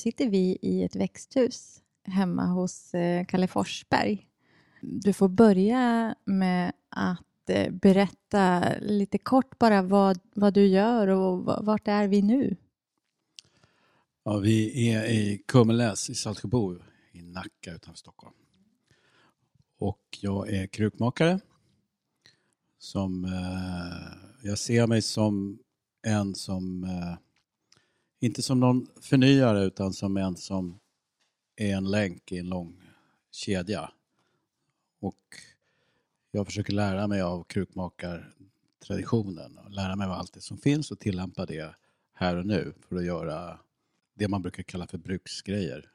sitter vi i ett växthus hemma hos eh, Kalle Forsberg. Du får börja med att eh, berätta lite kort bara vad, vad du gör och vart är vi nu? Ja, vi är i Kummeläs i Saltsjöbo i Nacka utanför Stockholm. Och jag är krukmakare. Som, eh, jag ser mig som en som, eh, inte som någon förnyare utan som en som är en länk i en lång kedja. Och jag försöker lära mig av krukmakartraditionen och lära mig av allt det som finns och tillämpa det här och nu för att göra det man brukar kalla för bruksgrejer.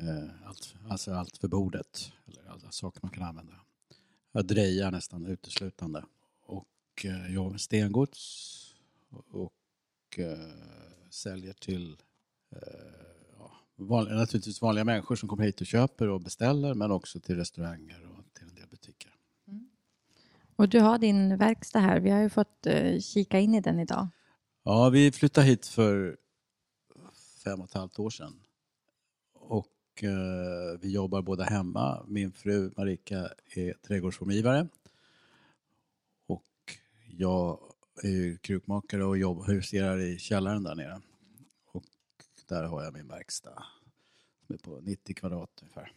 Eh, allt, alltså allt för bordet, eller alla saker man kan använda. Jag drejar nästan uteslutande. Och eh, jag jobbar med stengods och eh, säljer till vanliga, naturligtvis vanliga människor som kommer hit och köper och beställer men också till restauranger och till en del butiker. Mm. Och du har din verkstad här. Vi har ju fått kika in i den idag. Ja, vi flyttade hit för fem och ett halvt år sedan. Och eh, vi jobbar båda hemma. Min fru Marika är trädgårdsformgivare. Och jag är krukmakare och jobb, huserar i källaren där nere. Och där har jag min verkstad som är på 90 kvadrat ungefär.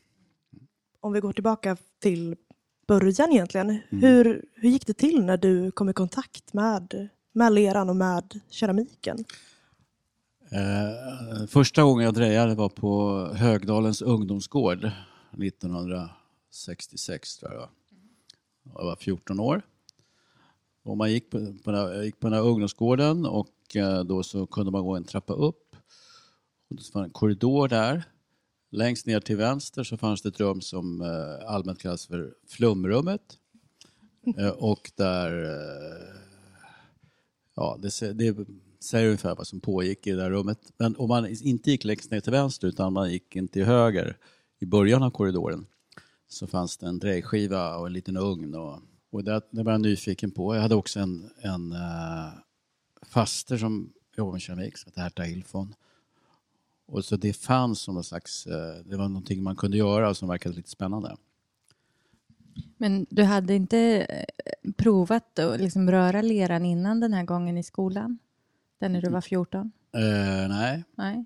Mm. Om vi går tillbaka till början egentligen. Mm. Hur, hur gick det till när du kom i kontakt med, med leran och med keramiken? Eh, första gången jag drejade var på Högdalens ungdomsgård 1966 tror jag Jag var 14 år. Och man gick på, på, jag gick på den här ungdomsgården och eh, då så kunde man gå en trappa upp. Och det var en korridor där. Längst ner till vänster så fanns det ett rum som eh, allmänt kallas för flumrummet. Eh, och där... Ja, det, det säger ungefär vad som pågick i det där rummet. Men om man inte gick längst ner till vänster utan man gick in till höger i början av korridoren så fanns det en drejskiva och en liten ugn. Och, och det, det var jag nyfiken på. Jag hade också en, en uh, faster som jobbade med keramik som hette Herta Ilfon. Och så det fanns som någon slags, uh, det var någonting man kunde göra som verkade lite spännande. Men du hade inte eh, provat att liksom röra leran innan den här gången i skolan? Den när du var 14? Uh, eh, nej. nej.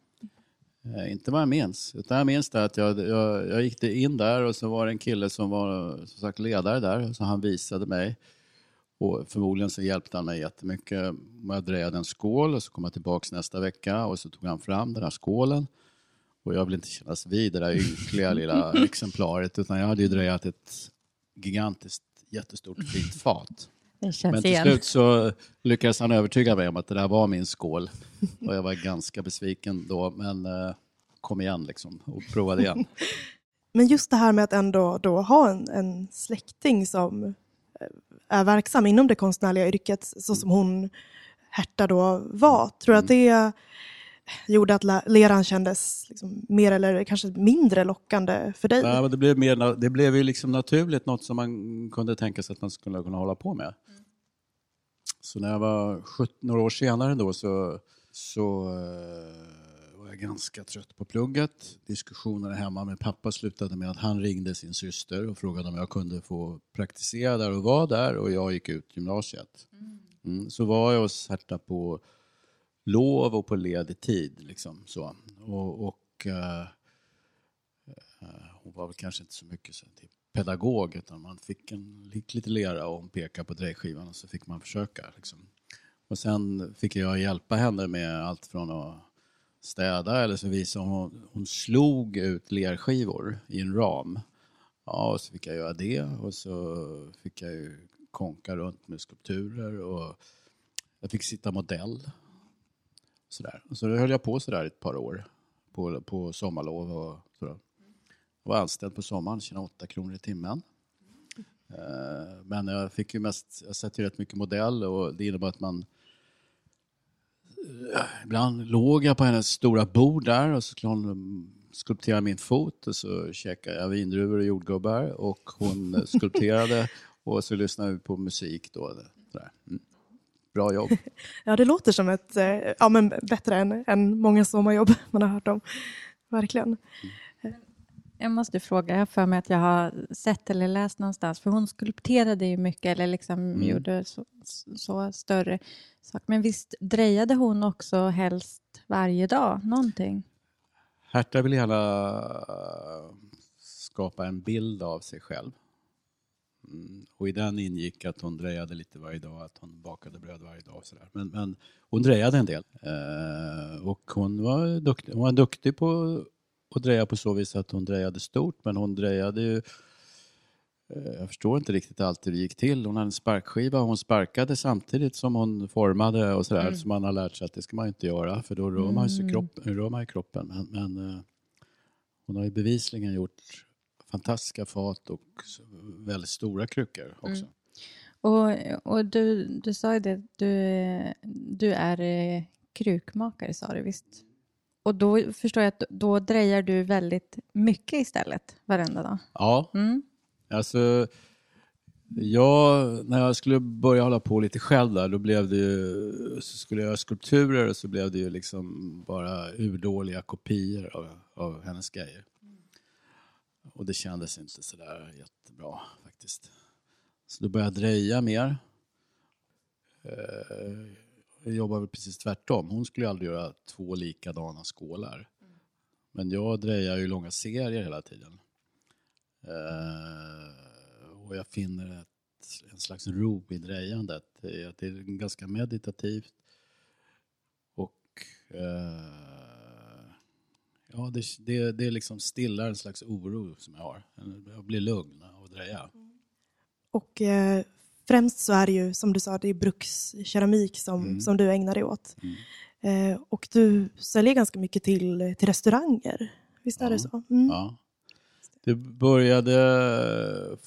Uh, inte vad jag minns. Utan jag minns det att jag, jag, jag gick in där och så var det en kille som var som sagt ledare där. Så han visade mig. Och förmodligen så hjälpte han mig jättemycket. Jag drejade en skål och så kom jag tillbaka nästa vecka och så tog han fram den här skålen. Och jag ville inte kännas vid det där ynkliga lilla exemplaret utan jag hade ju drejat ett gigantiskt jättestort fint fat. Men till igen. slut så lyckades han övertyga mig om att det där var min skål. Och jag var ganska besviken då, men eh, kom igen liksom och provade igen. Men just det här med att ändå då ha en, en släkting som eh, är verksam inom det konstnärliga yrket, så som hon Herta då var. Tror du att mm. det gjorde att leran kändes liksom mer eller kanske mindre lockande för dig? Nej, men det, blev mer, det blev ju liksom naturligt något som man kunde tänka sig att man skulle kunna hålla på med. Så när jag var 17, några år senare då så, så uh, var jag ganska trött på plugget. Diskussionerna hemma med pappa slutade med att han ringde sin syster och frågade om jag kunde få praktisera där och vara där och jag gick ut gymnasiet. Mm. Mm, så var jag hos Herta på lov och på ledig tid. Liksom, så. Och, och uh, hon var väl kanske inte så mycket så typ pedagog utan man fick en lite lera och hon pekade på drejskivan och så fick man försöka. Liksom. Och sen fick jag hjälpa henne med allt från att städa eller så visade hon, hon slog ut lerskivor i en ram. Ja, och så fick jag göra det och så fick jag ju konka runt med skulpturer och jag fick sitta modell. Sådär. Och så höll jag på sådär ett par år på, på sommarlov och var anställd på sommaren, tjänade 8 kronor i timmen. Eh, men jag fick ju mest, jag satt ju rätt mycket modell och det innebar att man eh, Ibland låg jag på hennes stora bord där och så skulle hon skulptera min fot och så käkade jag vindruvor och jordgubbar och hon skulpterade och så lyssnade vi på musik då. Mm. bra jobb. Ja, det låter som ett, eh, ja men bättre än, än många sommarjobb man har hört om. Verkligen. Jag måste fråga, jag för mig att jag har sett eller läst någonstans, för hon skulpterade ju mycket eller liksom Mm. gjorde så, så större saker. Men visst drejade hon också helst varje dag, någonting? Herta vill gärna skapa en bild av sig själv. Mm, och i den ingick att hon drejade lite varje dag, att hon bakade bröd varje dag. Och sådär. Men, men hon drejade en del. Eh, och hon var, duktig, hon var duktig på att dreja på så vis att hon drejade stort, men hon drejade ju eh, jag förstår inte riktigt alltid hur det gick till. Hon hade en sparkskiva och hon sparkade samtidigt som hon formade och sådär. Mm. Så man har lärt sig att det ska man inte göra för då rör man, sig Mm. kropp, rör man i kroppen. Men, men eh, hon har ju bevisligen gjort fantastiska fat och väldigt stora krukor också. Mm. Och, och du, du sa ju det, du, du är eh, krukmakare sa du visst? Och då förstår jag att då drejar du väldigt mycket istället varenda dag? Ja, Mm. alltså jag, när jag skulle börja hålla på lite själv där, då blev det ju, så skulle jag göra skulpturer och så blev det ju liksom bara urdåliga kopior av, av hennes grejer. Och det kändes inte sådär jättebra faktiskt. Så då började jag dreja mer. Jag jobbar väl precis tvärtom. Hon skulle ju aldrig göra två likadana skålar. Men jag drejar ju långa serier hela tiden. Eh, och jag finner ett, en slags ro i drejandet. Det är, att det är ganska meditativt. Och eh, ja, det, det, det liksom stillar en slags oro som jag har. Jag blir lugn av att dreja. Och eh, främst så är det ju, som du sa, det är brukskeramik som, Mm. som du ägnar dig åt. Mm. Eh, och du säljer ganska mycket till, till restauranger. Visst är Ja. det så? Mm. Ja. Det började...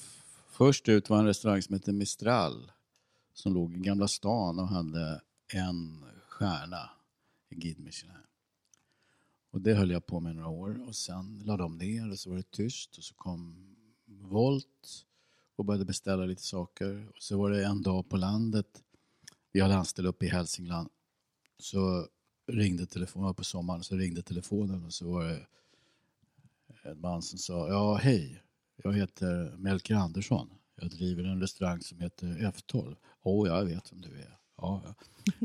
Först ut var en restaurang som hette Mistral som låg i Gamla stan och hade en stjärna i Guide Michelin. Och det höll jag på med några år och sen lade de ner och så var det tyst och så kom Volt och började beställa lite saker. Och så var det en dag på landet, vi hade anställd uppe i Hälsingland, så ringde telefonen på sommaren, så ringde telefonen och så var det en man som sa, ja hej, jag heter Melker Andersson. Jag driver en restaurang som heter F12. Åh, jag vet vem du är. Ja, ja.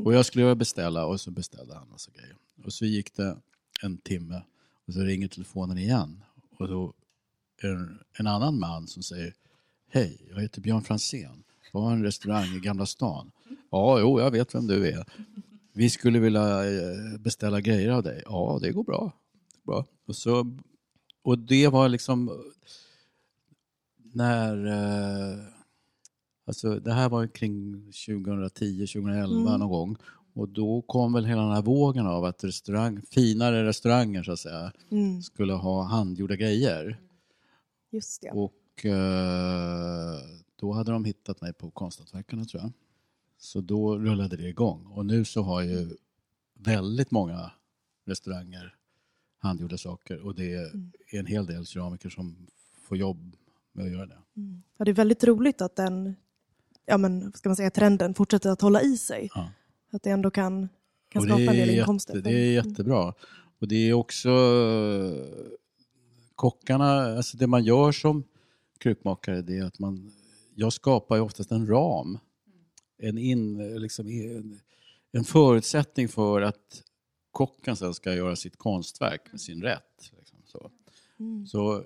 Och jag skulle beställa och så beställde han massa grejer. Och så gick det en timme och så ringer telefonen igen. Och då är det en annan man som säger, hej, jag heter Björn Franzén. Jag har en restaurang i Gamla stan. Ja, jo, jag vet vem du är. Vi skulle vilja eh, beställa grejer av dig. Ja, det går bra. bra. Och, så, och det var liksom när... Eh, alltså det här var kring 2010, 2011 Mm. någon gång. Och då kom väl hela den här vågen av att restaurang, finare restauranger så att säga Mm. skulle ha handgjorda grejer. Just det. Och eh, då hade de hittat mig på Konsthantverkarna tror jag. Så då rullade det igång. Och nu så har ju väldigt många restauranger handgjorda saker och det är en hel del keramiker som får jobb med att göra det. Mm. Ja, det är väldigt roligt att den ja, men, ska man säga, trenden fortsätter att hålla i sig. Ja. Att det ändå kan, kan Och skapa en del inkomster. jätte, det är jättebra. Och det är också eh, kockarna, alltså det man gör som krukmakare det är att man, jag skapar ju oftast en ram. En, in, liksom, en, en förutsättning för att kocken sen ska göra sitt konstverk med sin rätt. Liksom, så. Mm. så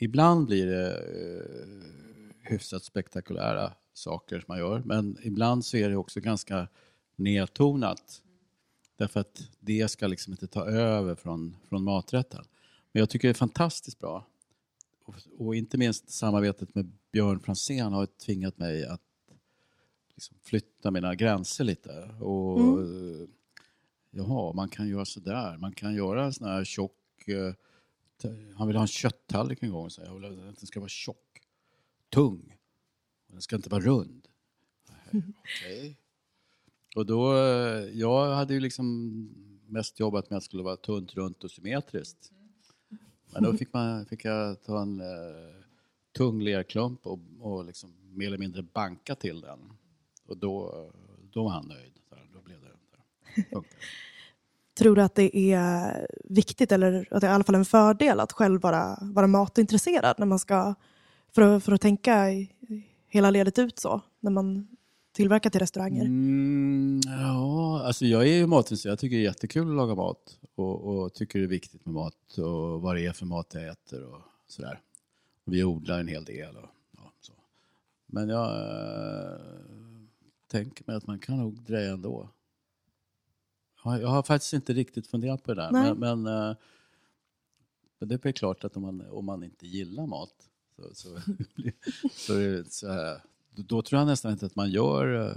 ibland blir det eh, hyfsat spektakulära saker som man gör men ibland så är det också ganska nedtonat. Därför att det ska liksom inte ta över från, från maträtten. Men jag tycker det är fantastiskt bra. Och, och inte minst samarbetet med Björn Franzén har tvingat mig att liksom flytta mina gränser lite. Och, eh, Jaha, man kan göra sådär. Man kan göra en sån här tjock... eh, Han ville ha en kötttallrik en gång. Så jag vill att den ska vara tjock, tung. Den ska inte vara rund. Okej. Och då, eh, jag hade ju liksom mest jobbat med att det skulle vara tunt, runt och symmetriskt. Men då fick, man, fick jag ta en eh, tung lerklump och, och liksom mer eller mindre banka till den. Och då, då var han nöjd. Så Då blev det. där. Tror du att det är viktigt, eller att det är i alla fall en fördel att själv vara, vara matintresserad när man ska, för att, för att tänka i- hela ledet ut så, när man tillverkar till restauranger? Mm, ja, alltså jag är ju matintresserad. Jag tycker det är jättekul att laga mat och, och tycker det är viktigt med mat och vad det är för mat jag äter och sådär. Vi odlar en hel del. Och, ja, så. Men jag eh, tänker mig att man kan nog dreja ändå. Ja, Jag har faktiskt inte riktigt funderat på det där. Nej. Men, men, men det är väl klart att om man, om man inte gillar mat så, så, så är det så här. Då, tror jag nästan inte att man gör uh,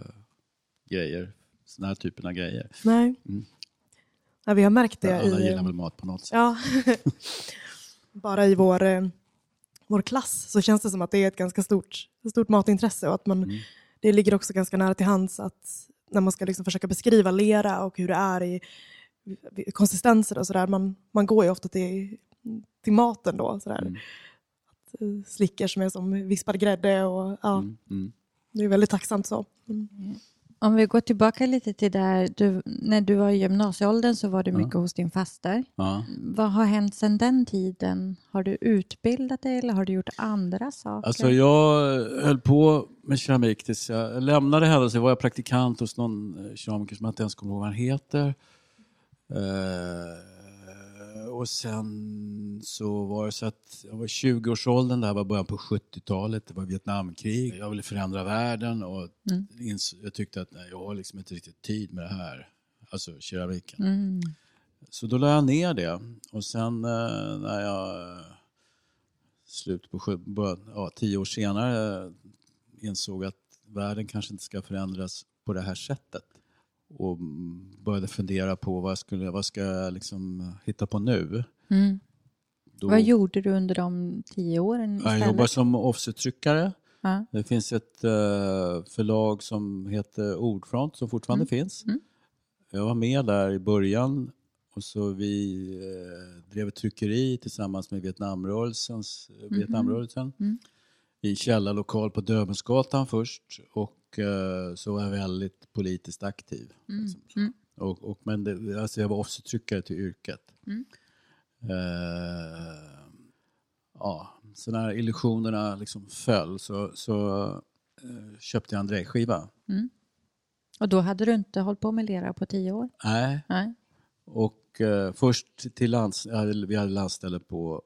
grejer, såna här typen av grejer. Nej. Mm. Ja, vi har märkt det Alla i... gillar väl mat på något sätt. Ja. Bara i vår, eh, vår klass så känns det som att det är ett ganska stort, stort matintresse och att man, Mm. det ligger också ganska nära till hands att när man ska liksom försöka beskriva lera och hur det är i i konsistenser och sådär, man, man går ju ofta till, till maten då. Sådär. Mm. Eh, Slickor som är som vispad grädde och ja, Mm, mm. det är väldigt tacksamt så. Mm. Om vi går tillbaka lite till där, du, när du var i gymnasieåldern så var du Ja. mycket hos din faster. Ja. Vad har hänt sedan den tiden? Har du utbildat dig eller har du gjort andra saker? Alltså jag höll på med keramik tills jag lämnade henne. Så var jag praktikant hos någon eh, keramiker som jag inte ens kommer ihåg vad han heter. Eh, och sen så var det så att jag var i 20-årsåldern, det här var början på 70-talet, det var Vietnamkrig. Jag ville förändra världen och Mm. jag tyckte att nej, jag har liksom inte riktigt tid med det här. Alltså keramiken. Mm. Så då la jag ner det. Och sen eh, när jag slut på sju, början, ja, tio år senare insåg att världen kanske inte ska förändras på det här sättet. Och mm, började fundera på vad, jag skulle, vad ska jag liksom hitta på nu. Mm. Då, Vad gjorde du under de tio åren jag istället? jobbar som offsettryckare. Ja. Det finns ett eh, förlag som heter Ordfront som fortfarande finns. Mm. Jag var med där i början och så vi eh, drev ett tryckeri tillsammans med Vietnamrörelsens, Vietnamrörelsen Mm. I källarlokal på Döbelnsgatan först och eh, så var jag väldigt politiskt aktiv. liksom så. Mm. Och, och, men det, alltså jag var offsettryckare till yrket. Mm. Eh, ja, så när illusionerna liksom föll så, så eh, köpte jag en drejskiva. Och då hade du inte hållit på med lera på tio år? Nej, Nej. och eh, först till lands, vi hade landställe på,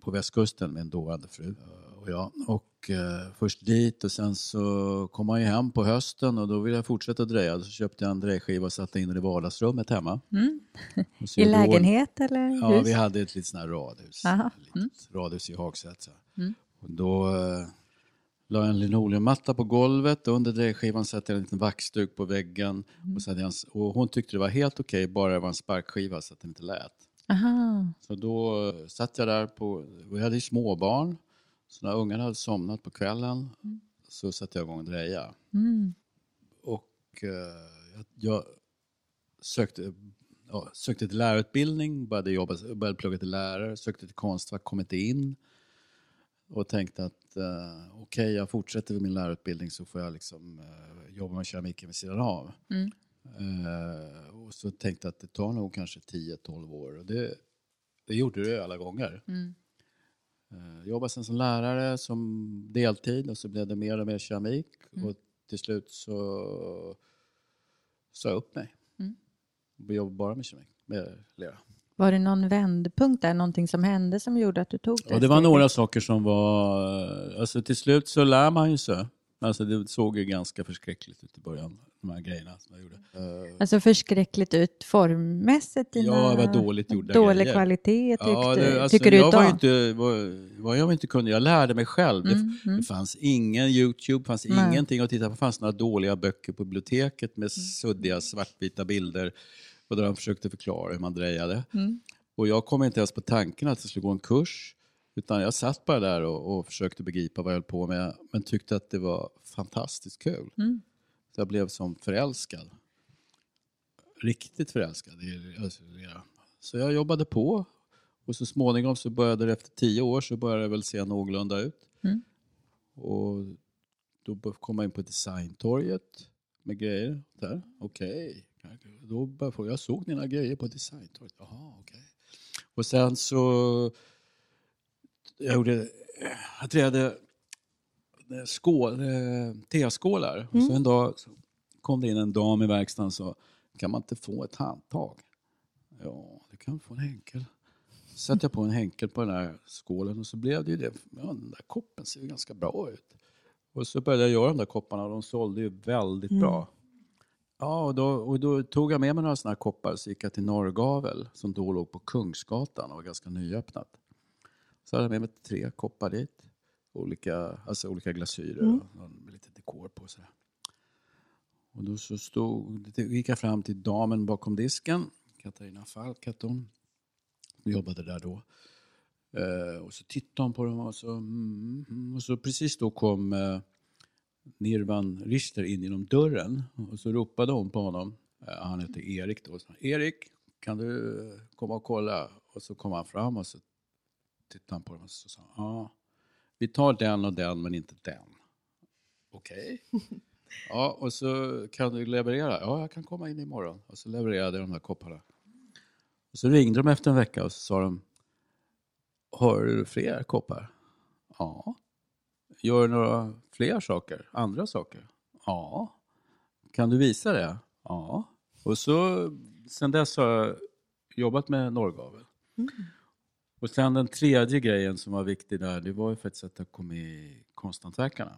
på västkusten med en dåvarande fru och jag. Och eh, först dit och sen så kom man ju hem på hösten och då ville jag fortsätta dreja. Så köpte jag en drejskiva och satte in den i vardagsrummet hemma. Mm. I lägenhet eller Ja, hus? vi hade ett litet sånt här radhus. Litet radhus i Hagsätra. Mm. Och då eh, la jag en linoleummatta på golvet och under drejskivan satte jag en liten vaxduk på väggen. Mm. Och, så en, och hon tyckte det var helt okej, bara det var en sparkskiva så att den inte lät. Aha. Så då eh, satt jag där på, och jag hade ju småbarn. Så när ungarna hade somnat på kvällen så satte jag igång och dreja. Mm. Och eh, jag, jag sökte, ja, sökte till lärarutbildning, började, jobba, började plugga till lärare, sökte till Konstfack, kom inte in. Och tänkte att eh, okej, jag fortsätter min lärarutbildning så får jag liksom, eh, jobba med keramiken vid sidan av. Mm. Eh, och så tänkte jag att det tar nog kanske 10-12 år. Och det, det gjorde det alla gånger. Mm. Eh, jobbade sen som lärare som deltid och så blev det mer och mer keramik. Och till slut så sa jag upp mig. Mm. Och jobbade bara med keramik, med lera. Var det någon vändpunkt där, någonting som hände som gjorde att du tog det Och det var några saker som var... Alltså till slut så lär man ju sig. Alltså det såg ju ganska förskräckligt ut i början, de här grejerna som jag gjorde. Eh, Alltså förskräckligt ut formmässigt? Dina... Ja, vad dåligt gjorda Dålig grejer. kvalitet tyckte, Ja, det, alltså, tycker du jag var inte, var, vad jag inte kunde, jag lärde mig själv. Det, Mm, mm. det fanns ingen YouTube, fanns Nej. ingenting att titta på. Det fanns några dåliga böcker på biblioteket Mm. med suddiga svartvita bilder och där de försökte förklara hur man drejade. Mm. Och jag kom inte ens på tanken att jag skulle gå en kurs. Utan jag satt bara där och, och försökte begripa vad jag höll på med. Men tyckte att det var fantastiskt kul. Mm. Så jag blev som förälskad. Riktigt förälskad. alltså. Så jag jobbade på. Och så småningom så började det efter tio år så började det väl se någorlunda ut. Mm. Och då kom jag in på designtorget med grejer. Där. Okej, då började jag, jag såg dina grejer på designtorget. Jaha, okej. Och sen så, jag gjorde, jag trädde skål, eh, teskålar. Och så en dag så kom det in en dam i verkstaden och sa, kan man inte få ett handtag? Ja, det kan få en henkel. Så satte jag på en henkel på den här skålen och så blev det ju det. Ja, den där koppen ser ju ganska bra ut. Och så började jag göra de där kopparna och de sålde ju väldigt bra. Ja, och då, och då tog jag med mig några sådana här koppar så gick jag till Norrgavel som då låg på Kungsgatan och var ganska nyöppnat. Så hade jag med mig tre koppar dit. Olika, alltså olika glasyrer och någon med lite dekor på. Sådär. Och då så stod, gick jag fram till damen bakom disken. Katarina Falk hette hon. Hon jobbade där då. Eh, och så tittade hon på dem och så, mm, mm, och så precis då kom eh, Nirvan Richter in genom dörren och så ropade hon på honom. Eh, Han hette Erik då. Så, Erik, kan du eh, komma och kolla? Och så kom han fram och så tittade han på dem och så sa ja, vi tar den och den men inte den. Okej. Ja, och så kan du leverera? Ja, jag kan komma in imorgon. Och så levererade jag de här kopparna. Och så ringde de efter en vecka och så sa de, har du fler koppar? Ja. Gör du några fler saker? Andra saker? Ja. Kan du visa det? Ja. Och så, sen dess har jag jobbat med Norrgavel. Och sen den tredje grejen som var viktig där, det var ju faktiskt att jag kom med i Konsthantverkarna.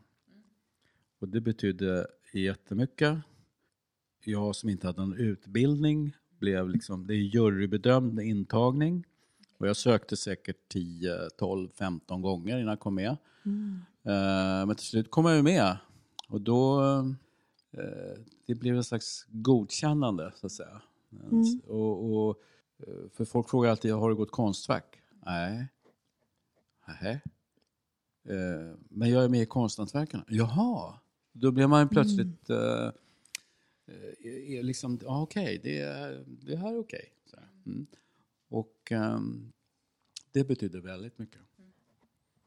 Och det betydde jättemycket. Jag som inte hade någon utbildning blev liksom, det är jurybedömd intagning. Och jag sökte säkert 10, 12, 15 gånger innan jag kom med. Eh, men till slut kom jag ju med. Och då, eh, det blev en slags godkännande så att säga. Och, och, eh, för folk frågar alltid, har du gått konstfack? Nej. Nej. Eh, men jag är med i Konsthantverkarna. Jaha. Då blir man plötsligt eh, eh, är liksom, ja okej, det, är- det här är okej. Här. Mm. Och ehm, det betyder väldigt mycket.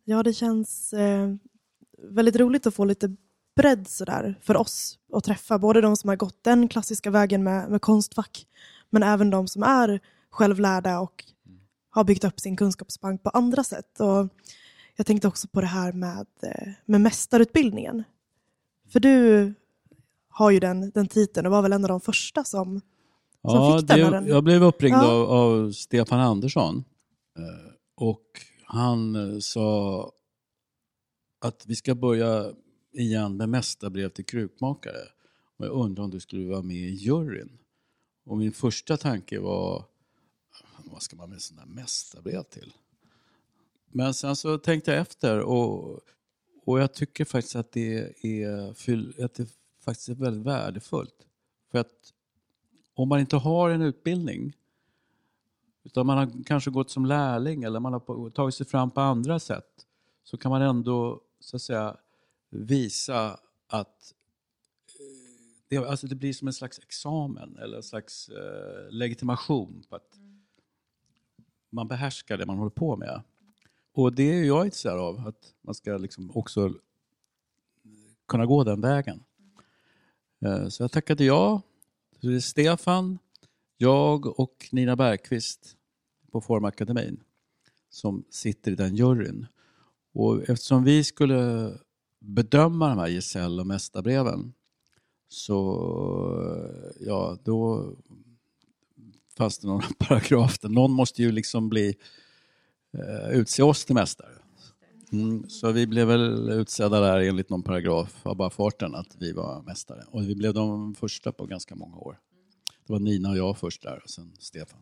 Ja, det känns eh, väldigt roligt att få lite bredd sådär för oss att träffa både de som har gått den klassiska vägen med, med konstfack men även de som är självlärda och har byggt upp sin kunskapsbank på andra sätt. Och jag tänkte också på det här med, eh, med mästarutbildningen. För du har ju den, den titeln och var väl en av de första som, som fick den. det, den jag blev uppringd Ja. av, av Stefan Andersson. Eh, och han eh, sa att vi ska börja igen med mästarbrev till krukmakare. Och jag undrar om du skulle vara med i juryn. Och min första tanke var, vad ska man med sådana mästarbrev till? Men sen så tänkte jag efter och, och jag tycker faktiskt att det är, att det faktiskt är väldigt värdefullt. För att om man inte har en utbildning utan man har kanske gått som lärling eller man har tagit sig fram på andra sätt så kan man ändå så att säga visa att eh, det, alltså det blir som en slags examen eller en slags eh, legitimation på att man behärskar det man håller på med. Och det är jag intresserad av, att man ska liksom också kunna gå den vägen. Eh, så jag tackade ja. Så det är Stefan, jag och Nina Bergqvist på Formakademin som sitter i den juryn. Och eftersom vi skulle bedöma de här gesäll och mästarbreven så ja, då fanns det någon paragraf någon måste ju liksom bli eh, utse oss till mästare. Mm, så vi blev väl utsedda där enligt någon paragraf av bara farten att vi var mästare. Och vi blev de första på ganska många år. Det var Nina och jag först där och sen Stefan.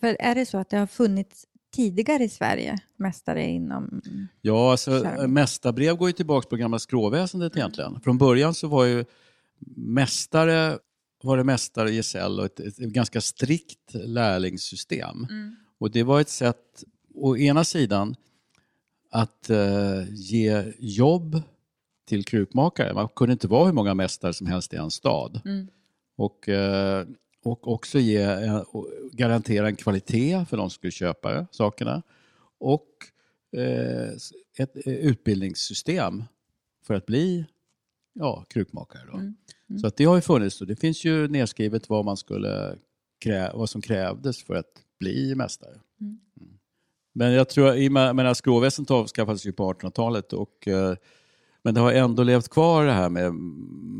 För är det så att det har funnits tidigare i Sverige mästare inom... Ja, alltså mästarbrev går ju tillbaka på gamla skråväsendet egentligen. Från början så var ju mästare var det mästare i gesäll och ett, ett, ganska strikt lärlingssystem. Och det var ett sätt, å ena sidan, att eh, ge jobb till krukmakare. Man kunde inte vara hur många mästare som helst i en stad. Och, eh, och också ge, eh, och garantera en kvalitet för de som skulle köpa sakerna. Och eh, ett eh, utbildningssystem för att bli ja, krukmakare. Då. Så att det har ju funnits och det finns ju nedskrivet vad, man skulle krä, vad som krävdes för att bli mästare. Mm. Men jag tror, i menar, skråväsendet avskaffades ju på 1800-talet och eh, men det har ändå levt kvar det här med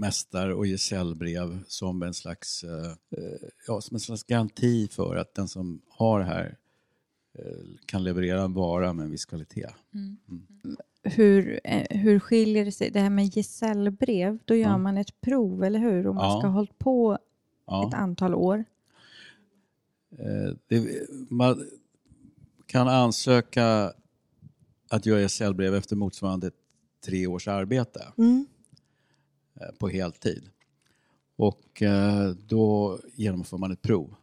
mästar och gesällbrev som en slags, eh, eh, ja, som en slags garanti för att den som har det här kan leverera en vara med en viss kvalitet. Hur, eh, hur skiljer det sig? Det här med gesällbrev, då gör Ja. man ett prov, eller hur? Om man Ja. ska ha hållit på Ja. ett antal år. Eh, det, man kan ansöka att göra gesällbrev efter motsvarande tre års arbete Mm. eh, på heltid. Och då genomför man ett prov.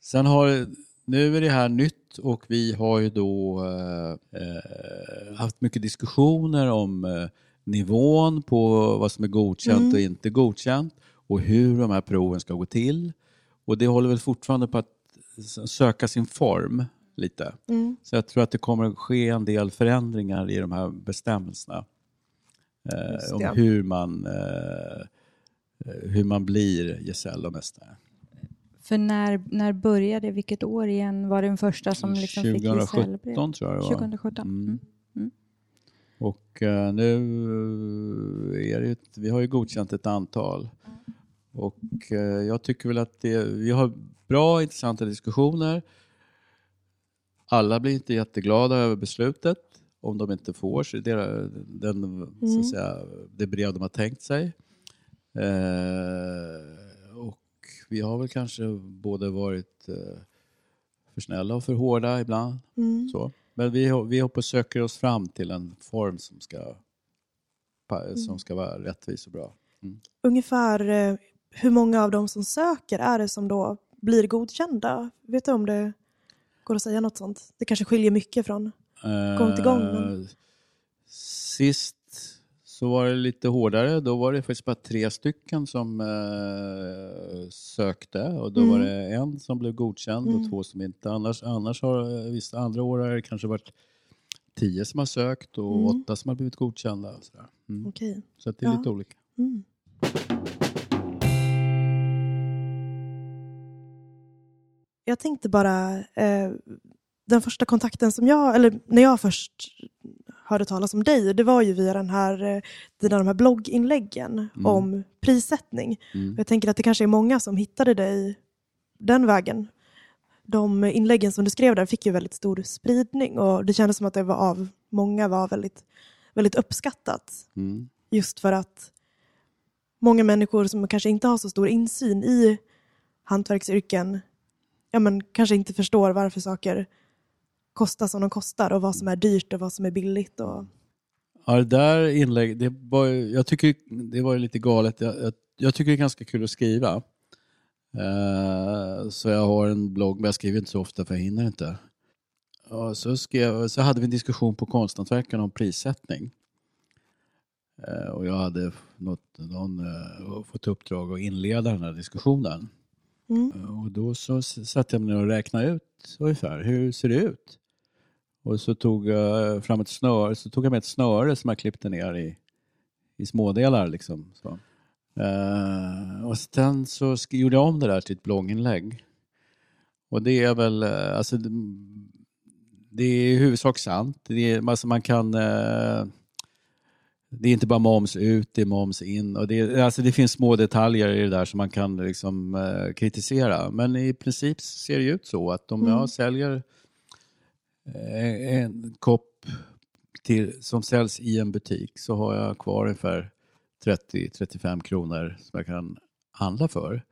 Sen har, nu är det här nytt och vi har ju då eh, eh, haft mycket diskussioner om eh, nivån på vad som är godkänt och inte godkänt och hur de här proven ska gå till. Och det håller väl fortfarande på att söka sin form lite. Mm. Så jag tror att det kommer att ske en del förändringar i de här bestämmelserna. Eh, om hur man, eh, eh, hur man blir gesäll och mästare. För när, när började, vilket år igen var den första som liksom fick gesällbrev? 2017 tror jag det var. 2017. Mm. Mm. Och eh, nu är det vi har ju godkänt ett antal. Och eh, jag tycker väl att det, vi har bra intressanta diskussioner. Alla blir inte jätteglada över beslutet om de inte får sig det, den, så att säga, det brev de har tänkt sig. Eh, och vi har väl kanske både varit eh, för snälla och för hårda ibland. Mm. Så. Men vi, vi hoppas söker oss fram till en form som ska, pa- som ska vara rättvis och bra. Ungefär eh, hur många av de som söker är det som då blir godkända? Vet du om det går att säga något sånt? Det kanske skiljer mycket från... Gång till gång, men- Eh, Sist så var det lite hårdare. Då var det faktiskt bara tre stycken som eh, sökte och då Mm. var det en som blev godkänd Mm. och två som inte. Annars, annars har eh, vissa andra år har det kanske varit tio som har sökt och Mm. åtta som har blivit godkända. Och sådär. Mm. Okej. Så det är Ja. lite olika. Mm. Jag tänkte bara, eh, den första kontakten som jag, eller när jag först hörde talas om dig, det var ju via den här, eh, dina de här blogginläggen om prissättning. Mm. Jag tänker att det kanske är många som hittade dig den vägen. De inläggen som du skrev där fick ju väldigt stor spridning och det kändes som att det var av många var väldigt, väldigt uppskattat. Mm. Just för att många människor som kanske inte har så stor insyn i hantverksyrken ja, men kanske inte förstår varför saker kostar som de kostar och vad som är dyrt och vad som är billigt. Och... Ja, det där inlägg, det var, jag tycker det var lite galet. Jag, jag, jag tycker det är ganska kul att skriva. Eh, så jag har en blogg, men jag skriver inte så ofta för jag hinner inte. Ja, så, skrev, så hade vi en diskussion på Konsthantverkarna om prissättning. Eh, och jag hade något, någon, eh, fått uppdrag att inleda den här diskussionen. Mm. Och då så satte jag mig ner och räknade ut ungefär, hur ser det ut? Och så tog jag fram ett snöre, så tog jag med ett snöre som jag klippte ner i, i smådelar. Liksom, så. Eh, och sen så gjorde jag om det där till ett blogginlägg. Och det är väl, eh, alltså, det, det är i huvudsak sant. Det är, alltså man kan, eh, det är inte bara moms ut, det är moms in. Och det, alltså det finns små detaljer i det där som man kan liksom, eh, kritisera. Men i princip ser det ut så att om Mm. jag säljer eh, en kopp till, som säljs i en butik så har jag kvar ungefär 30-35 kronor som jag kan handla för.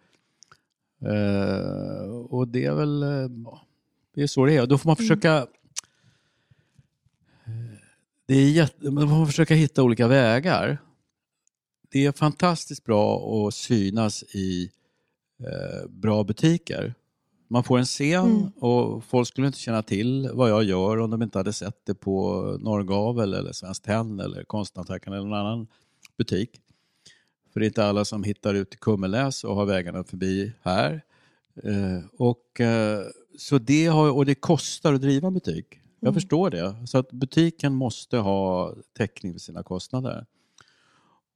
Eh, och det är väl eh, ja, det är så det är. Då får man försöka det är jätte, man får försöka hitta olika vägar. Det är fantastiskt bra att synas i eh, bra butiker. Man får en scen Mm. och folk skulle inte känna till vad jag gör om de inte hade sett det på Norrgavel eller Svenskt Tenn eller Konsthantverkarna eller någon annan butik. För det är inte alla som hittar ut till Kummelnäs och har vägarna förbi här. Eh, och, eh, så det har, och det kostar att driva en butik. Jag Mm. förstår det. Så att butiken måste ha täckning för sina kostnader.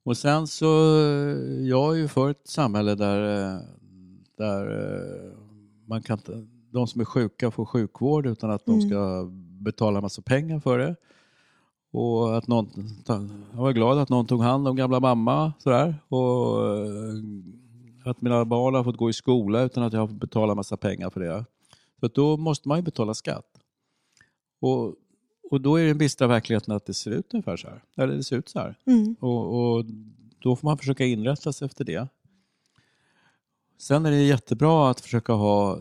Och sen så, jag är ju för ett samhälle där, eh, där eh, man kan, inte- de som är sjuka får sjukvård utan att de Mm. ska betala massa pengar för det. Och att någon, jag var glad att någon tog hand om gamla mamma sådär. Och eh, att mina barn har fått gå i skola utan att jag har fått betala massa pengar för det. Så att då måste man ju betala skatt. Och, och då är den bistra verkligheten att det ser ut ungefär så här. Eller det ser ut så här. Mm. Och, och då får man försöka inrätta sig efter det. Sen är det jättebra att försöka ha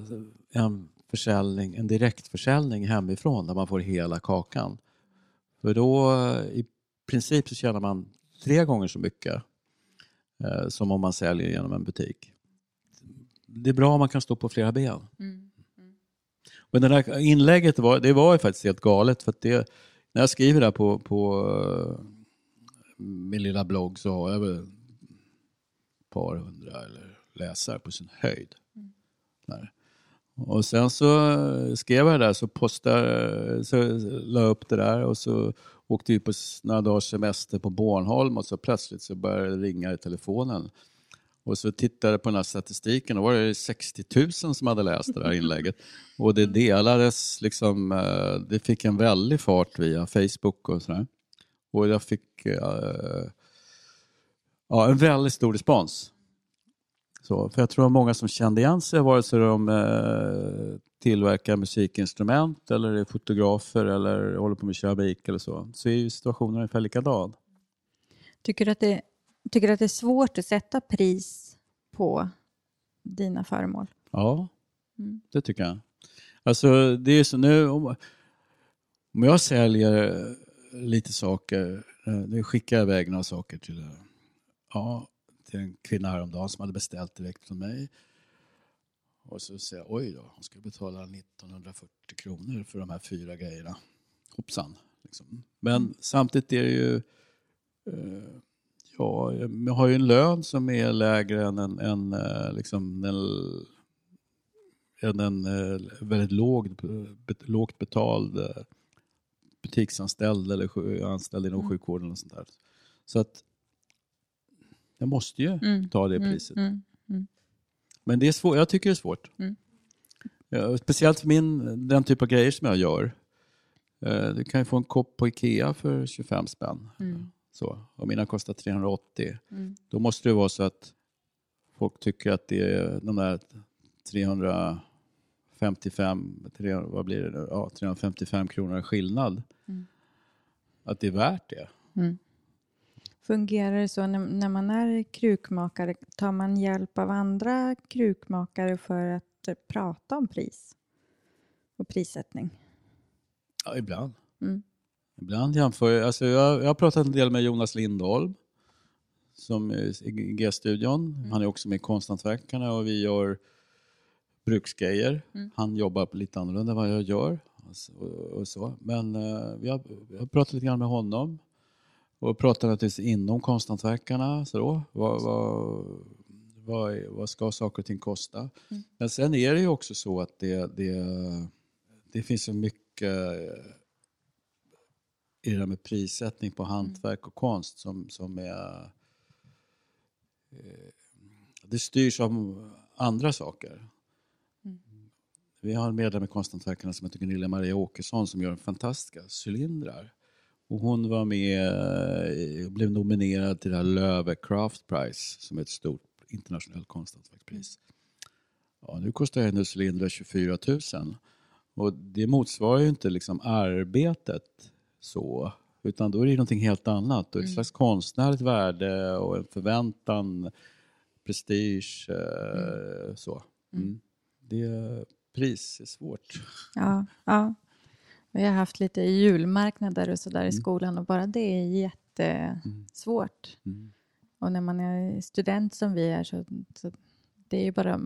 en försäljning, en direktförsäljning hemifrån där man får hela kakan. För då i princip så tjänar man tre gånger så mycket eh, som om man säljer genom en butik. Det är bra om man kan stå på flera ben. Men det där inlägget var, det var ju faktiskt helt galet. För det, när jag skriver där på, på eh, min lilla blogg så har jag väl ett par hundra eller läsare på sin höjd. Där. Och sen så skrev jag det där så postade, så la upp det där och så åkte vi på några dagars semester på Bornholm och så plötsligt så började det ringa i telefonen. Och så tittade jag på den här statistiken och var det 60 000 som hade läst det där inlägget. Och det delades liksom, eh, det fick en väldig fart via Facebook och sådär. Och jag fick eh, ja, en väldigt stor respons. Så, för jag tror att många som kände igen sig, vare sig de eh, tillverkar musikinstrument eller är fotografer eller håller på med keramik eller så, så är ju situationen ungefär likadan. Tycker du att det, tycker att det är svårt att sätta pris på dina föremål? Ja, Mm. det tycker jag. Alltså det är så nu, om, om jag säljer lite saker, eh, nu skickar jag iväg några saker till, eh, ja, till en kvinna häromdagen som hade beställt direkt från mig. Och så säger jag, oj då, hon ska betala 1940 kronor för de här fyra grejerna. Hoppsan. Liksom. Men samtidigt är det ju, eh, ja, jag har ju en lön som är lägre än en, en, eh, liksom, en än en eh, väldigt låg, lågt betald eh, butiksanställd eller anställd inom Mm. sjukvården. Och sånt där. Så att jag måste ju Mm. ta det Mm, priset. mm. Men det är svårt. jag tycker det är svårt. Mm. Ja, speciellt för min, den typ av grejer som jag gör. Eh, Du kan ju få en kopp på Ikea för 25 spänn. Mm. Så, och mina kostar 380. Mm. Då måste det vara så att folk tycker att det är de där 355, tre- vad blir det nu? Ja, 355 kronor skillnad. Mm. Att det är värt det. Mm. Fungerar det så när, när man är krukmakare, tar man hjälp av andra krukmakare för att eh, prata om pris och prissättning? Ja, ibland. Mm. Ibland jämför jag, alltså jag, jag har pratat en del med Jonas Lindholm som är i G-studion. Han är också med i Konsthantverkarna och vi gör bruksgrejer. Mm. Han jobbar lite annorlunda än vad jag gör. Alltså, och, och så. Men eh, vi har, vi har pratat lite grann med honom och pratat naturligtvis inom Konsthantverkarna. Så då, vad, vad, vad, vad ska saker och ting kosta? Mm. Men sen är det ju också så att det, det, det finns så mycket i det där med prissättning på hantverk och konst som, som är... Eh, det styrs av andra saker. Mm. Vi har en medlem i Konsthantverkarna som heter Gunilla Maria Åkesson som gör fantastiska cylindrar. Och hon var med eh, och blev nominerad till det här Löwe Craft Prize som är ett stort internationellt konsthantverkspris. Ja, nu kostar en cylinder 24 000. Och det motsvarar ju inte liksom arbetet så, utan då är det någonting helt annat. Och ett Mm. slags konstnärligt värde och en förväntan, prestige, eh, så. Mm. Det, pris är svårt. Ja, ja. Vi har haft lite julmarknader och sådär i skolan och bara det är jättesvårt. Mm. Och när man är student som vi är så, så det är ju bara,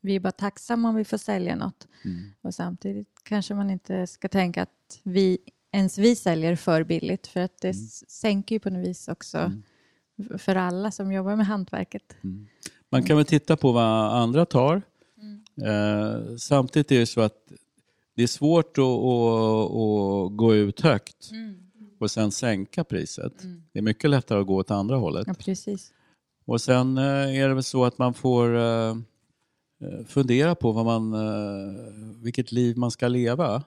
vi är bara tacksamma om vi får sälja något. Mm. Och samtidigt kanske man inte ska tänka att vi, ens vi säljer för billigt för att det s- sänker ju på något vis också Mm. för alla som jobbar med hantverket. Man kan väl titta på vad andra tar. Eh, samtidigt är det så att det är svårt att, att, att gå ut högt. och sen sänka priset. Det är mycket lättare att gå åt andra hållet. Ja, precis. Och sen eh, är det väl så att man får eh, eh, fundera på vad man, vilket liv man ska leva.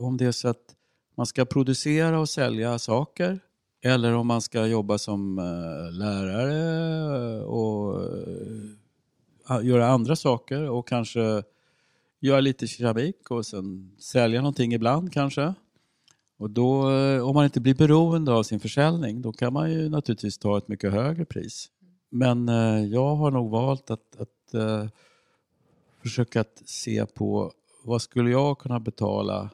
Om det är så att man ska producera och sälja saker eller om man ska jobba som lärare och göra andra saker och kanske göra lite keramik och sen sälja någonting ibland kanske. Och då, eh, om man inte blir beroende av sin försäljning, då kan man ju naturligtvis ta ett mycket högre pris. Men eh, jag har nog valt att, att eh, försöka att se på vad skulle jag kunna betala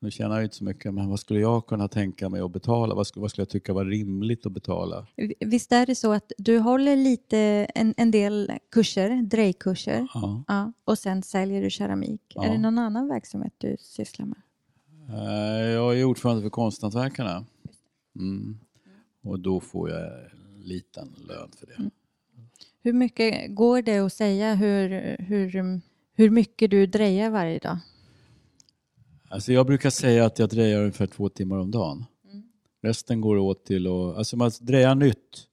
nu tjänar jag inte så mycket, men vad skulle jag kunna tänka mig att betala? Vad skulle, vad skulle jag tycka var rimligt att betala? Visst är det så att du håller lite, en, en del kurser, drejkurser, Ja. ja, och sen säljer du keramik. Ja. Är det någon annan verksamhet du sysslar med? Eh, Jag är ordförande för Konsthantverkarna. Mm. Och då får jag en liten lön för det. Hur mycket går det att säga hur, hur, hur mycket du drejar varje dag? Alltså jag brukar säga att jag drejar ungefär två timmar om dagen. Resten går åt till att... Alltså man drejar nytt.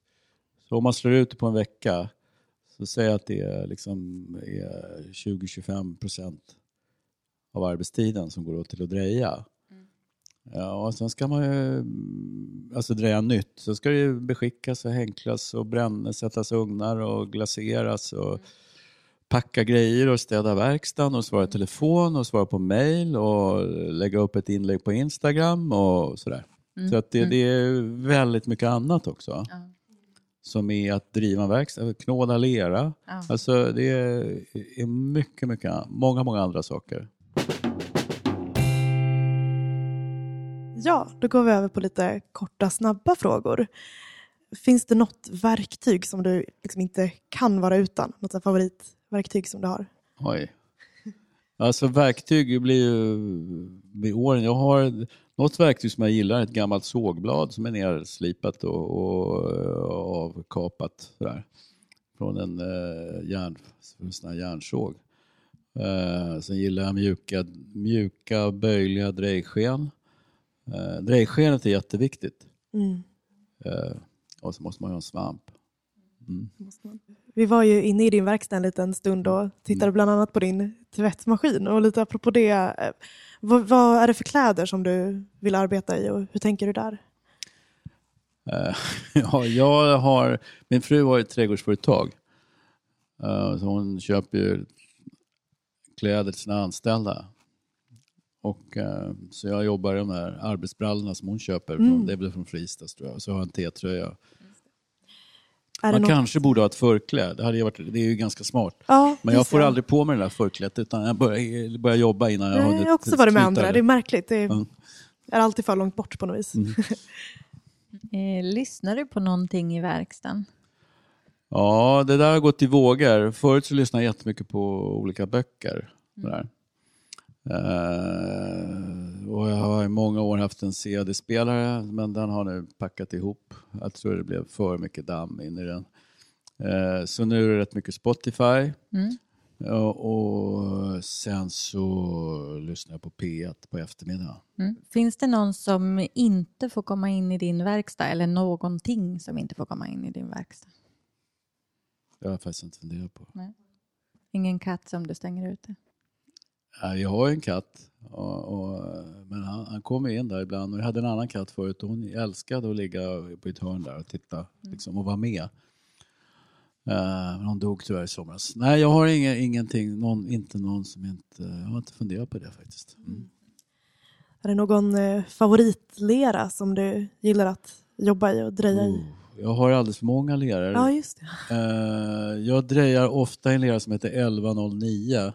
Så om man slår ut det på en vecka så säger jag att det är, liksom, är 20-25 procent av arbetstiden som går åt till att dreja. Ja, och sen ska man ju mm, alltså dreja nytt. Sen ska det ju beskickas och hänklas och brännas, sättas ugnar och glaseras och packa grejer och städa verkstaden och svara i telefon och svara på mail och lägga upp ett inlägg på Instagram och sådär. Så att det, det är väldigt mycket annat också. Som är att driva en verkstad, knåda lera. Ja. Alltså det är, är mycket, mycket, många, många andra saker. Ja, då går vi över på lite korta, snabba frågor. Finns det något verktyg som du liksom inte kan vara utan? Något så favoritverktyg som du har? Oj. Alltså verktyg blir ju med åren. Jag har något verktyg som jag gillar, ett gammalt sågblad som är nerslipat och, och, och avkapat sådär. Från en eh, järn, järnsåg. Eh, sen gillar jag mjuka, mjuka böjliga drejsken. Eh, drejskenet är jätteviktigt. Mm. Eh, och så måste man ha en svamp. Man. Vi var ju inne i din verkstad en liten stund och tittade bland annat på din tvättmaskin. Och lite apropå det, eh, vad, vad är det för kläder som du vill arbeta i och hur tänker du där? Eh, ja, jag har, min fru har ett trädgårdsföretag. Eh, så hon köper ju kläder till sina anställda. Och, så jag jobbar i de här arbetsbrallorna som hon köper. Från, det är väl från Fristads tror jag. Så har jag en T-tröja. Är Man något- kanske borde ha ett förkläde. Det, hade varit, det är ju ganska smart. Ja, Men jag får det. aldrig på mig det där förklädet utan jag börjar, börjar jobba innan jag har hunnit Jag har också varit med andra. det. Det är märkligt. Det är, Mm. är alltid för långt bort på något vis. Eh, lyssnar du på någonting i verkstaden? Ja, det där har gått i vågor. Förut så lyssnade jag jättemycket på olika böcker. Sådär. Eh, och jag har i många år haft en CD-spelare, men den har nu packat ihop. Jag tror det blev för mycket damm in i den. Eh, så nu är det rätt mycket Spotify. Ja, och sen så lyssnar jag på P1 på eftermiddagen. Mm. Finns det någon som inte får komma in i din verkstad eller någonting som inte får komma in i din verkstad? Det har jag faktiskt inte funderat på. Ingen katt som du stänger ute? Ja, Jag har en katt, och, och, men han, han kommer in där ibland. Och jag hade en annan katt förut och hon älskade att ligga på ett hörn där och titta liksom, och vara med. Eh, men hon dog tyvärr i somras. Nej, jag har inga, ingenting, någon, inte någon som inte... Jag har inte funderat på det faktiskt. Mm. Är det någon eh, favoritlera som du gillar att jobba i och dreja i? Oh, jag har alldeles för många lerare. Ja, just det. Eh, jag drejar ofta en lera som heter 1109.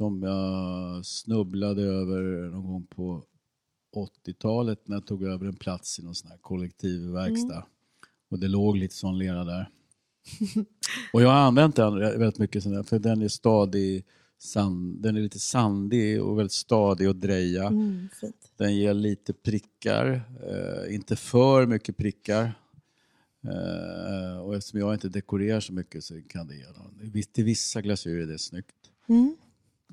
Som jag snubblade över någon gång på 80-talet när jag tog över en plats i någon sån här kollektiv verkstad. Och det låg lite sån lera där. och jag har använt den väldigt mycket där, för den är stadig, sand, den är lite sandig och väldigt stadig att dreja. Mm. Den ger lite prickar, eh, inte för mycket prickar. Eh, och eftersom jag inte dekorerar så mycket så kan det ge. Vis- Till vissa glasyrer är det snyggt. Mm.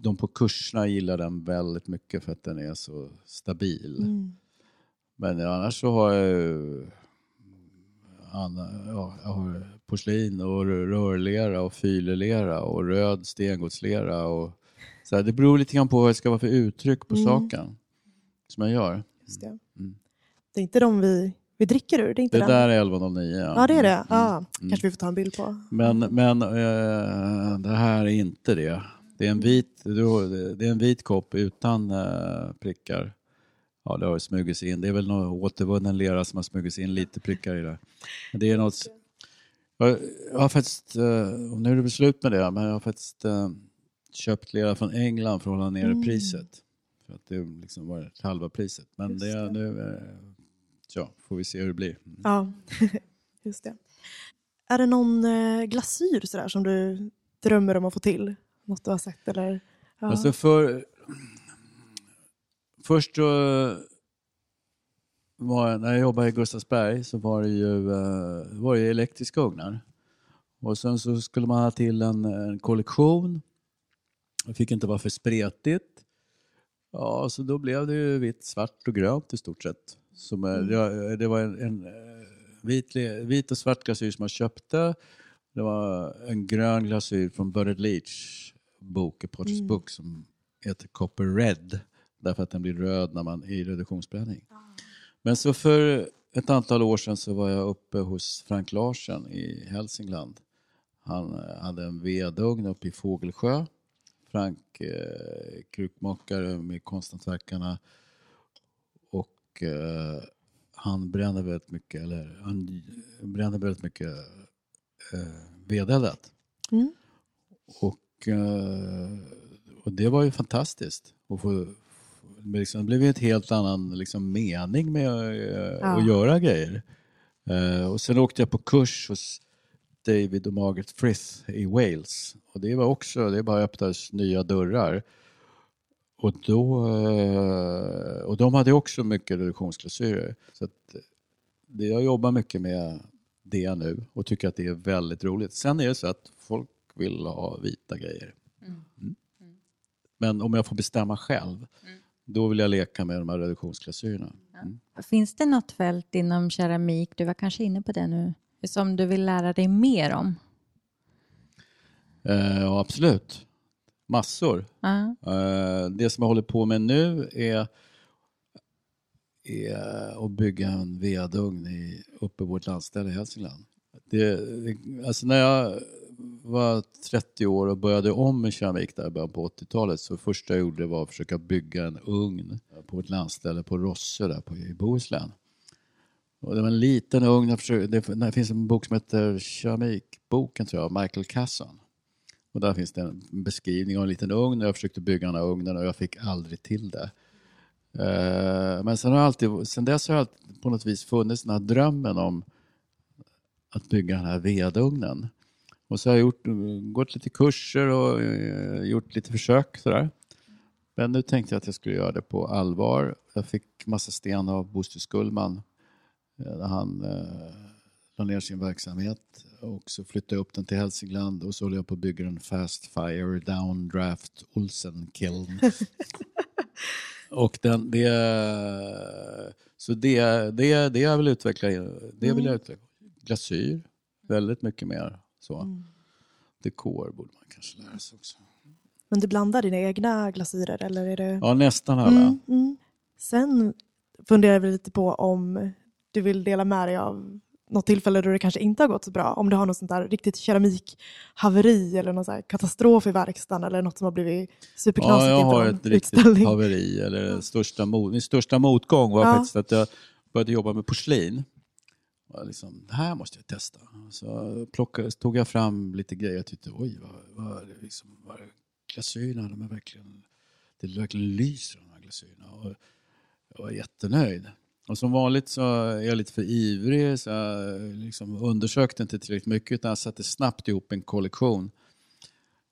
De på kurserna gillar den väldigt mycket för att den är så stabil. Mm. Men annars så har jag ju ja, jag har porslin och rörlera och fyrlera och röd stengodslera. Och, så här, det beror lite grann på vad det ska vara för uttryck på Mm. saken som jag gör. Just det. Mm. det är inte de vi, vi dricker ur, det är inte Det den? där är 1109. Ja, Ja, det är det. Mm. Ja, Mm. kanske vi får ta en bild på. Men, men eh, det här är inte det. Det är en vit, det är en vit kopp utan eh, prickar. Ja, det har smugit sig in. Det är väl någon återvunnen lera som har smugit sig in lite prickar i det. Men det är något... Jag, har faktiskt, eh, och nu är det slut med det, men jag har faktiskt eh, köpt lera från England för att hålla nere Mm. priset. För att det liksom var halva priset. Men Just det det. nu... Ja, får vi se hur det blir. Mm. Ja, just det. Är det någon glasyr sådär som du drömmer om att få till? Något du har sett eller? Ja. Alltså för... Först då var, när jag jobbade i Gustavsberg så var det ju eh, var det elektriska ugnar. Och sen så skulle man ha till en, en kollektion. Det fick inte vara för spretigt. Ja, så då blev det ju vitt, svart och grönt i stort sett. Som, Mm. det var en, en eh, vit, vit och svart glasyr som jag köpte. Det var en grön glasyr från Bernard Leach bok, A Portraits Mm. Book, som heter Copper Red. Därför att den blir röd när man i reduktionsbränning. Men så för ett antal år sedan så var jag uppe hos Frank Larsen i Hälsingland. Han eh, hade en vedugn uppe i Fågelsjö. Frank eh, krukmakare med Konsthantverkarna. Och eh, han brände väldigt mycket, eller han brände väldigt mycket eh, vedeldat. Mm. Och, och det var ju fantastiskt. att få, liksom, det blev ju en helt annan liksom, mening med eh, Ja. att göra grejer. Eh, och sen åkte jag på kurs hos David och Margaret Frith i Wales. Och det var också, det bara öppnades nya dörrar. Och, då, eh, och de hade också mycket reduktionsglasyrer. Så att det, jag jobbar mycket med det nu och tycker att det är väldigt roligt. Sen är det så att folk vill ha vita grejer. Mm. Men om jag får bestämma själv, då vill jag leka med de här reduktionsglasyrerna. Mm. Finns det något fält inom keramik, du var kanske inne på det nu, som du vill lära dig mer om? Eh, ja, absolut. Massor. Ja. Eh, det som jag håller på med nu är, är att bygga en vedugn i, uppe i vårt landställe i Hälsingland. Det, det- alltså när jag var 30 år och började om med keramik där i början på 80-talet så första jag gjorde var att försöka bygga en ugn på ett landställe på Rossö där på, i Bohuslän. Och det var en liten ugn. Jag försökte, det, det finns en bok som heter Keramikboken tror jag, av Michael Casson. Och där finns det en beskrivning av en liten ugn och jag försökte bygga den här ugnen och jag fick aldrig till det. Eh, men sen, har jag alltid, sen dess har jag alltid på något vis funnits den här drömmen om att bygga den här vedugnen. Och så har jag gjort, gått lite kurser och eh, gjort lite försök sådär. Men nu tänkte jag att jag skulle göra det på allvar. Jag fick massa sten av Boster Skullman eh, när han eh, la ner sin verksamhet och så flyttade jag upp den till Hälsingland och så håller jag på att bygga en Fast Fire Downdraft Olsen Kiln. och den, det, så det, det, det jag vill utveckla, det vill jag utveckla. Glasyr, väldigt mycket mer så. Mm. Dekor borde man kanske lära sig också. Men du blandar dina egna glasyrer eller är det? Ja, nästan alla. Mm, mm. Sen funderar vi lite på om du vill dela med dig av något tillfälle då det kanske inte har gått så bra. Om du har något sånt där riktigt keramikhaveri eller någon så katastrof i verkstaden eller något som har blivit Ja, superknasigt jag inför har ett riktigt haveri. Eller största, min största motgång var Ja. faktiskt att jag började jobba med porslin. Liksom, det här måste jag testa. Så plockade, tog jag fram lite grejer. och tyckte, oj, vad, vad, liksom, vad glasyrerna, de är verkligen, det verkligen lyser de här glasyrerna. Och jag var jättenöjd. Och som vanligt så är jag lite för ivrig, så jag liksom undersökte inte tillräckligt mycket utan jag satte snabbt ihop en kollektion.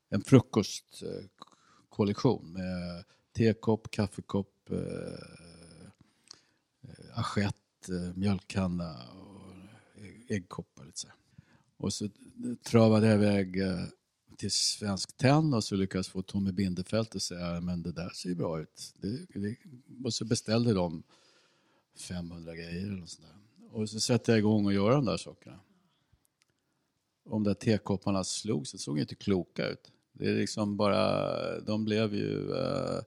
En frukostkollektion med tekopp, kaffekopp, eh, äh, assiett, eh, mjölkkanna och äggkoppar. Lite så. Och så travade jag iväg eh, till Svensk Tenn och så lyckades få Tommy Bindefeld att säga men det där ser ju bra ut. Det, det, och så beställde de 500 grejer eller sånt där. Och så satte jag igång och göra de där sakerna. Om de där tekopparna slog så såg inte kloka ut. Det är liksom bara, de blev ju eh,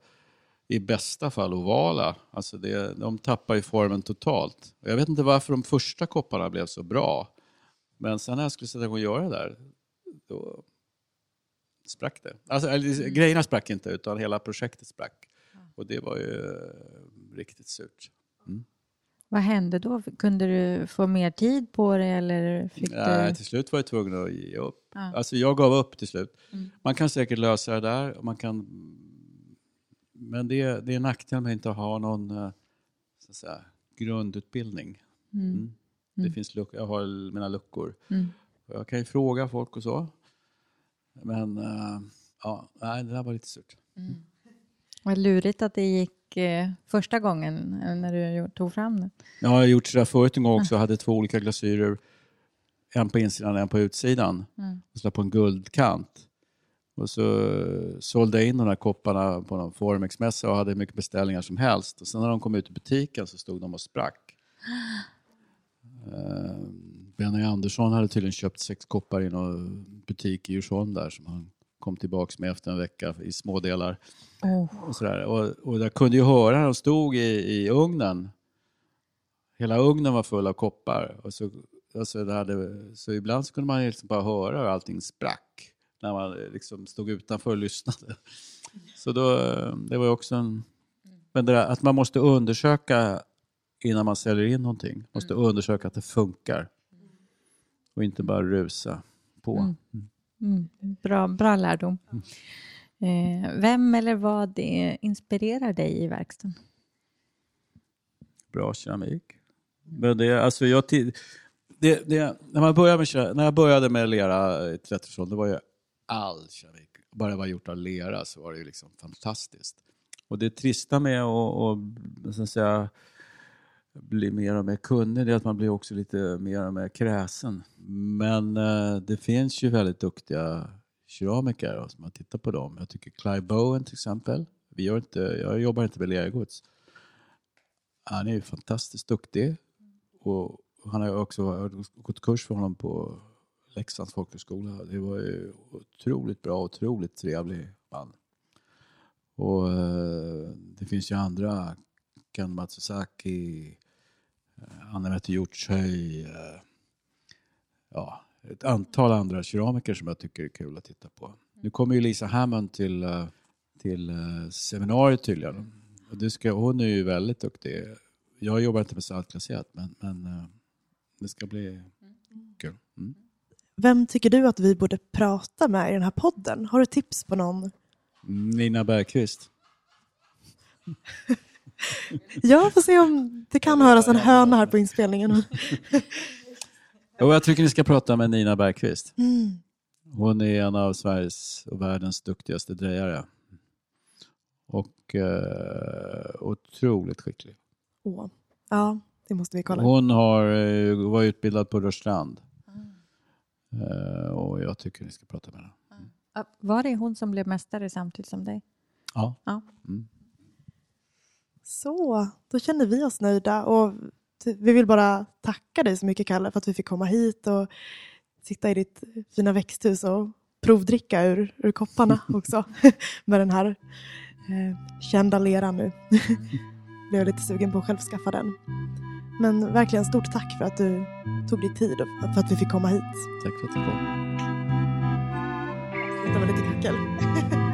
i bästa fall ovala. Alltså det, de tappar ju formen totalt. Och jag vet inte varför de första kopparna blev så bra. Men sen när jag skulle sätta igång och göra det där, då sprack det. Alltså, eller, grejerna sprack inte, utan hela projektet sprack. Och det var ju eh, riktigt surt. Mm. Vad hände då? Kunde du få mer tid på det eller fick Nej, du... till slut var jag tvungen att ge upp. Ja. Alltså jag gav upp till slut. Mm. Man kan säkert lösa det där. och Man kan... Men det, är- det är nackdelen med att inte ha någon eh, så säga, grundutbildning. Mm. Mm. Det finns luck- jag har mina luckor. Mm. Jag kan ju fråga folk och så. Men eh, ja, nej, det där var lite surt. Vad lurigt att det gick eh, första gången när du tog fram den. Jag har gjort sådär förut en gång också. Jag hade två olika glasyrer. En på insidan och en på utsidan. Mm. Och så på en guldkant. Och så eh, sålde jag in de här kopparna på någon Formex-mässa och hade hur mycket beställningar som helst. Och sen när de kom ut i butiken så stod de och sprack. Eh, Benny Andersson hade tydligen köpt sex koppar i någon butik i Djursholm där som han kom tillbaks med efter en vecka i små delar. Oh. Och, sådär. och, och jag kunde ju höra när de stod i, i ugnen. Hela ugnen var full av koppar. Och så, alltså det hade, så ibland så kunde man liksom bara höra hur allting sprack. När man liksom stod utanför och lyssnade. Så då, det var också en... Men det där, att man måste undersöka innan man säljer in någonting. Måste undersöka att det funkar. Och inte bara rusa på. Mm. Bra, bra lärdom. Eh, vem eller vad det inspirerar dig i verkstaden? bra keramik. Men det, alltså jag, det, det, när, man började med, när jag började med lera i 30 det var ju all keramik. Bara det var gjort av lera så var det ju liksom fantastiskt. Och det trista med att så att säga, bli mer och mer kunnig det är att man blir också lite mer och mer kräsen. Men eh, det finns ju väldigt duktiga keramiker om man tittar på dem. Jag tycker Clive Bowen till exempel. Vi gör inte, jag jobbar inte med lergods. Han är ju fantastiskt duktig. Och han har ju också gått kurs för honom på Leksands folkhögskola. Det var ju otroligt bra, otroligt trevlig man. Och eh, det finns ju andra, Ken Matsusaki, eh, Annemette Hjortshöj, eh, ja, ett antal andra keramiker som jag tycker är kul att titta på. Nu kommer ju Lisa Hammond till, till seminariet tydligen. Och det ska, hon är ju väldigt duktig. Jag jobbar inte med saltglaserat men, men det ska bli kul. Mm. Vem tycker du att vi borde prata med i den här podden? Har du tips på någon? Nina Bergqvist. Ja, får se om det kan höras en höna här på inspelningen. Jo, jag tycker ni ska prata med Nina Bergqvist. Mm. Hon är en av Sveriges och världens duktigaste drejare. Och eh, otroligt skicklig. Åh. Ja, det måste vi kolla. Hon har, eh, var utbildad på Rörstrand. Eh, och jag tycker ni ska prata med henne. Ja, Var det hon som blev mästare samtidigt som dig? Ja. Ja. Mm. Så, då känner vi oss nöjda och vi vill bara tacka dig så mycket Kalle för att vi fick komma hit och sitta i ditt fina växthus och provdricka ur, ur kopparna också med den här eh, kända leran nu. Blev lite sugen på att själv skaffa den. Men verkligen stort tack för att du tog dig tid och för att vi fick komma hit. Tack för att du kom. Sluta med lite kackel.